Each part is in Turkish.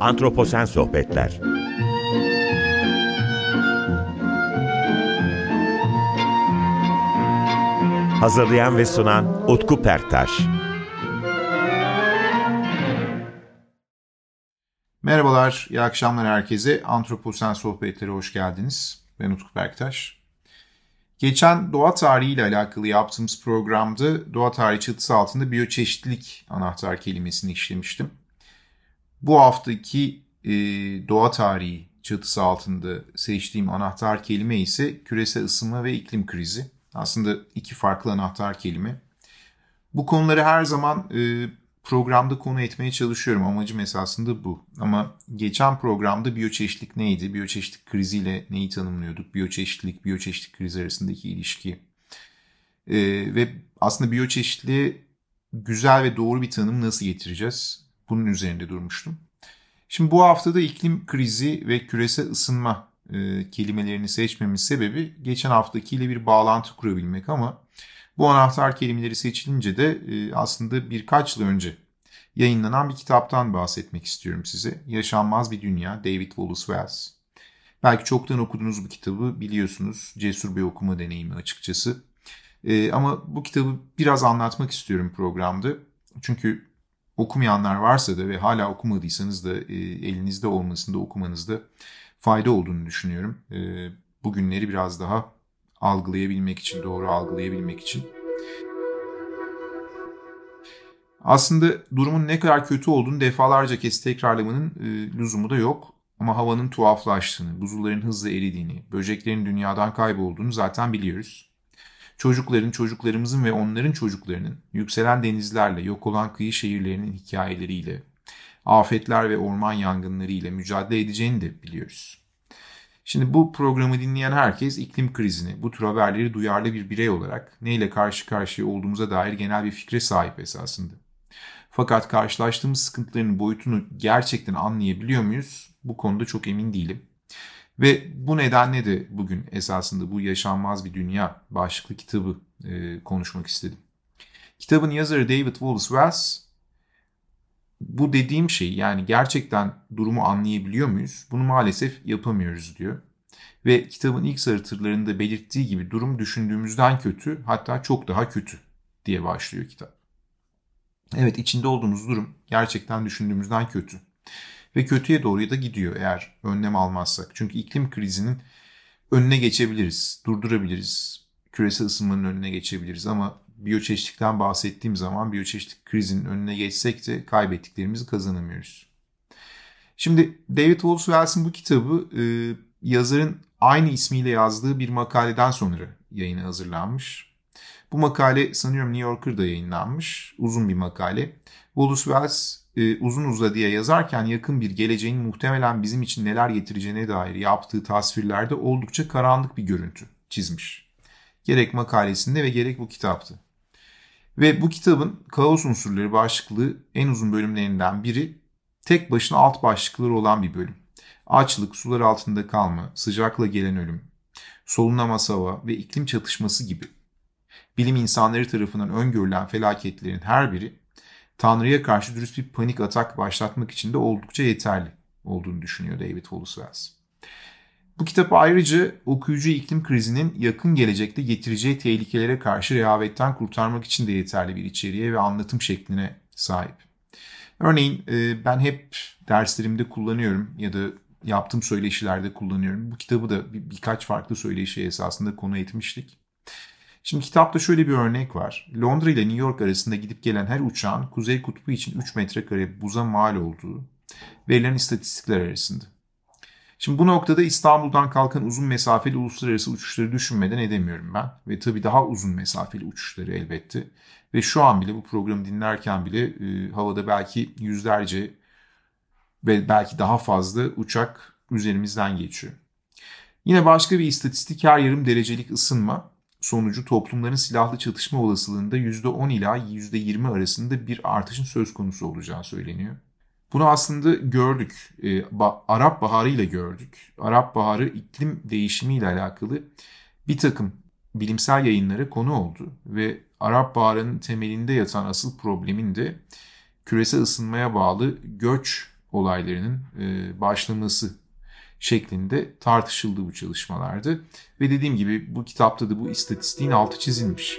Antroposen Sohbetler Hazırlayan ve sunan Utku Perktaş Merhabalar, iyi akşamlar herkese. Antroposen Sohbetleri hoş geldiniz. Ben Utku Berktaş. Geçen doğa tarihi ile alakalı yaptığımız programda doğa tarihi çatısı altında biyoçeşitlilik anahtar kelimesini işlemiştim. Bu haftaki e, doğa tarihi çatısı altında seçtiğim anahtar kelime ise küresel ısınma ve iklim krizi. Aslında iki farklı anahtar kelime. Bu konuları her zaman e, programda konu etmeye çalışıyorum. Amacım esasında bu. Ama geçen programda biyoçeşitlik neydi? Biyoçeşitlik kriziyle neyi tanımlıyorduk? Biyoçeşitlik, biyoçeşitlik krizi arasındaki ilişki. Ee, ve aslında biyoçeşitliğe güzel ve doğru bir tanım nasıl getireceğiz? Bunun üzerinde durmuştum. Şimdi bu haftada iklim krizi ve küresel ısınma e, kelimelerini seçmemin sebebi geçen haftakiyle bir bağlantı kurabilmek ama bu anahtar kelimeleri seçilince de e, aslında birkaç yıl önce yayınlanan bir kitaptan bahsetmek istiyorum size. Yaşanmaz Bir Dünya, David Wallace Wells. Belki çoktan okudunuz bu kitabı biliyorsunuz. Cesur bir okuma deneyimi açıkçası. E, ama bu kitabı biraz anlatmak istiyorum programda. Çünkü okumayanlar varsa da ve hala okumadıysanız da e, elinizde olmasında okumanızda fayda olduğunu düşünüyorum. E, bugünleri biraz daha algılayabilmek için, doğru algılayabilmek için. Aslında durumun ne kadar kötü olduğunu defalarca kez tekrarlamanın e, lüzumu da yok. Ama havanın tuhaflaştığını, buzulların hızla eridiğini, böceklerin dünyadan kaybolduğunu zaten biliyoruz. Çocukların, çocuklarımızın ve onların çocuklarının yükselen denizlerle, yok olan kıyı şehirlerinin hikayeleriyle, afetler ve orman yangınlarıyla mücadele edeceğini de biliyoruz. Şimdi bu programı dinleyen herkes iklim krizini, bu tür haberleri duyarlı bir birey olarak neyle karşı karşıya olduğumuza dair genel bir fikre sahip esasında. Fakat karşılaştığımız sıkıntıların boyutunu gerçekten anlayabiliyor muyuz? Bu konuda çok emin değilim. Ve bu nedenle de bugün esasında bu yaşanmaz bir dünya başlıklı kitabı e, konuşmak istedim. Kitabın yazarı David Wallace Wells bu dediğim şey yani gerçekten durumu anlayabiliyor muyuz? Bunu maalesef yapamıyoruz diyor. Ve kitabın ilk satırlarında belirttiği gibi durum düşündüğümüzden kötü hatta çok daha kötü diye başlıyor kitap. Evet içinde olduğumuz durum gerçekten düşündüğümüzden kötü. Ve kötüye doğru da gidiyor eğer önlem almazsak. Çünkü iklim krizinin önüne geçebiliriz, durdurabiliriz. Küresel ısınmanın önüne geçebiliriz ama biyoçeşitlikten bahsettiğim zaman biyoçeşitlik krizinin önüne geçsek de kaybettiklerimizi kazanamıyoruz. Şimdi David Wallace bu kitabı e, yazarın aynı ismiyle yazdığı bir makaleden sonra yayına hazırlanmış. Bu makale sanıyorum New Yorker'da yayınlanmış. Uzun bir makale. Wallace Wells e, uzun uzadıya yazarken yakın bir geleceğin muhtemelen bizim için neler getireceğine dair yaptığı tasvirlerde oldukça karanlık bir görüntü çizmiş. Gerek makalesinde ve gerek bu kitaptı. Ve bu kitabın kaos unsurları başlıklı en uzun bölümlerinden biri tek başına alt başlıkları olan bir bölüm. Açlık, sular altında kalma, sıcakla gelen ölüm, solunamaz hava ve iklim çatışması gibi bilim insanları tarafından öngörülen felaketlerin her biri Tanrı'ya karşı dürüst bir panik atak başlatmak için de oldukça yeterli olduğunu düşünüyor David Wells. Bu kitap ayrıca okuyucu iklim krizinin yakın gelecekte getireceği tehlikelere karşı rehavetten kurtarmak için de yeterli bir içeriğe ve anlatım şekline sahip. Örneğin e, ben hep derslerimde kullanıyorum ya da yaptığım söyleşilerde kullanıyorum. Bu kitabı da bir, birkaç farklı söyleşi esasında konu etmiştik. Şimdi kitapta şöyle bir örnek var. Londra ile New York arasında gidip gelen her uçağın Kuzey Kutbu için 3 metrekare buza mal olduğu verilen istatistikler arasında. Şimdi bu noktada İstanbul'dan kalkan uzun mesafeli uluslararası uçuşları düşünmeden edemiyorum ben. Ve tabii daha uzun mesafeli uçuşları elbette. Ve şu an bile bu programı dinlerken bile e, havada belki yüzlerce ve belki daha fazla uçak üzerimizden geçiyor. Yine başka bir istatistik her yarım derecelik ısınma sonucu toplumların silahlı çatışma olasılığında %10 ila %20 arasında bir artışın söz konusu olacağı söyleniyor. Bunu aslında gördük. E, ba, Arap Baharı ile gördük. Arap Baharı iklim değişimi ile alakalı bir takım bilimsel yayınlara konu oldu ve Arap Baharı'nın temelinde yatan asıl problemin de küresel ısınmaya bağlı göç olaylarının e, başlaması şeklinde tartışıldı bu çalışmalardı. Ve dediğim gibi bu kitapta da bu istatistiğin altı çizilmiş.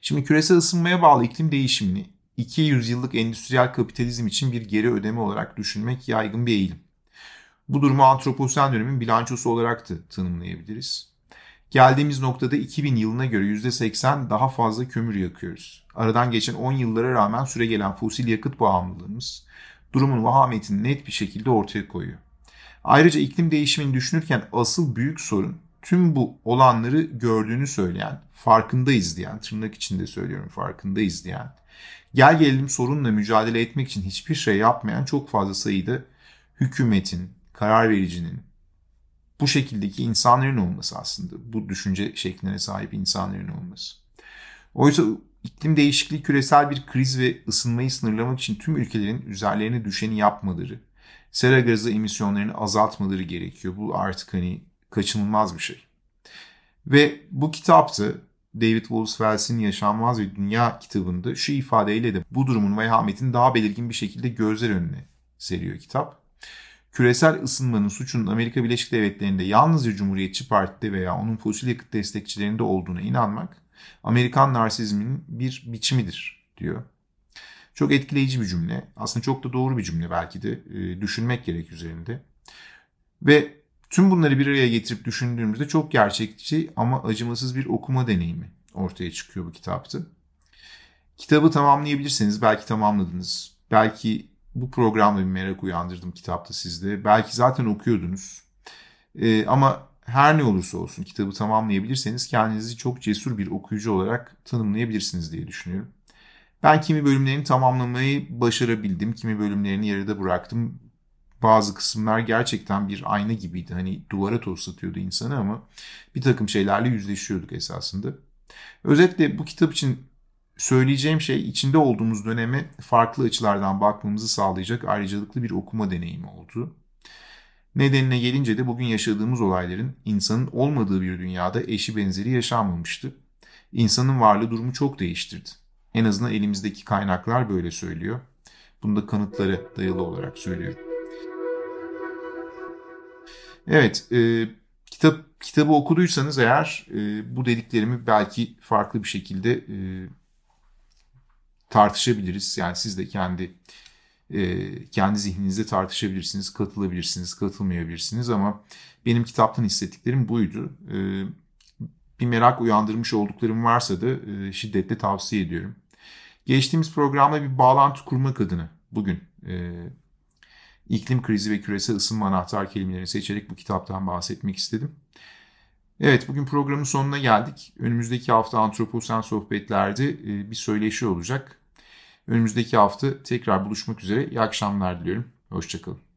Şimdi küresel ısınmaya bağlı iklim değişimini 200 yıllık endüstriyel kapitalizm için bir geri ödeme olarak düşünmek yaygın bir eğilim. Bu durumu antroposen dönemin bilançosu olarak da tanımlayabiliriz. Geldiğimiz noktada 2000 yılına göre %80 daha fazla kömür yakıyoruz. Aradan geçen 10 yıllara rağmen süre gelen fosil yakıt bağımlılığımız durumun vahametini net bir şekilde ortaya koyuyor. Ayrıca iklim değişimini düşünürken asıl büyük sorun tüm bu olanları gördüğünü söyleyen, farkındayız diyen, tırnak içinde söylüyorum farkındayız diyen, gel gelelim sorunla mücadele etmek için hiçbir şey yapmayan çok fazla sayıda hükümetin, karar vericinin, bu şekildeki insanların olması aslında. Bu düşünce şekline sahip insanların olması. Oysa iklim değişikliği küresel bir kriz ve ısınmayı sınırlamak için tüm ülkelerin üzerlerine düşeni yapmaları, sera gazı emisyonlarını azaltmaları gerekiyor. Bu artık hani kaçınılmaz bir şey. Ve bu kitapta David Wolfswells'in Yaşanmaz ve Dünya kitabında şu ifadeyle de bu durumun vehametini daha belirgin bir şekilde gözler önüne seriyor kitap. Küresel ısınmanın suçunun Amerika Birleşik Devletleri'nde yalnızca Cumhuriyetçi Parti'de veya onun fosil yakıt destekçilerinde olduğuna inanmak Amerikan narsizminin bir biçimidir diyor. Çok etkileyici bir cümle. Aslında çok da doğru bir cümle belki de. E, düşünmek gerek üzerinde. Ve tüm bunları bir araya getirip düşündüğümüzde çok gerçekçi ama acımasız bir okuma deneyimi ortaya çıkıyor bu kitapta. Kitabı tamamlayabilirseniz belki tamamladınız. Belki bu programda bir merak uyandırdım kitapta sizde. Belki zaten okuyordunuz. E, ama her ne olursa olsun kitabı tamamlayabilirseniz kendinizi çok cesur bir okuyucu olarak tanımlayabilirsiniz diye düşünüyorum. Ben kimi bölümlerini tamamlamayı başarabildim. Kimi bölümlerini yarıda bıraktım. Bazı kısımlar gerçekten bir ayna gibiydi. Hani duvara toslatıyordu insanı ama bir takım şeylerle yüzleşiyorduk esasında. Özetle bu kitap için söyleyeceğim şey içinde olduğumuz döneme farklı açılardan bakmamızı sağlayacak ayrıcalıklı bir okuma deneyimi oldu. Nedenine gelince de bugün yaşadığımız olayların insanın olmadığı bir dünyada eşi benzeri yaşanmamıştı. İnsanın varlığı durumu çok değiştirdi. En azından elimizdeki kaynaklar böyle söylüyor. Bunu da kanıtlara dayalı olarak söylüyorum. Evet, e, kitap kitabı okuduysanız eğer e, bu dediklerimi belki farklı bir şekilde e, tartışabiliriz. Yani siz de kendi kendi zihninizde tartışabilirsiniz, katılabilirsiniz, katılmayabilirsiniz ama benim kitaptan hissettiklerim buydu. E, bir merak uyandırmış olduklarım varsa da e, şiddetle tavsiye ediyorum. Geçtiğimiz programda bir bağlantı kurmak adına bugün e, iklim krizi ve küresel ısınma anahtar kelimelerini seçerek bu kitaptan bahsetmek istedim. Evet bugün programın sonuna geldik. Önümüzdeki hafta Antroposen Sohbetler'de e, bir söyleşi olacak. Önümüzdeki hafta tekrar buluşmak üzere. İyi akşamlar diliyorum. Hoşçakalın.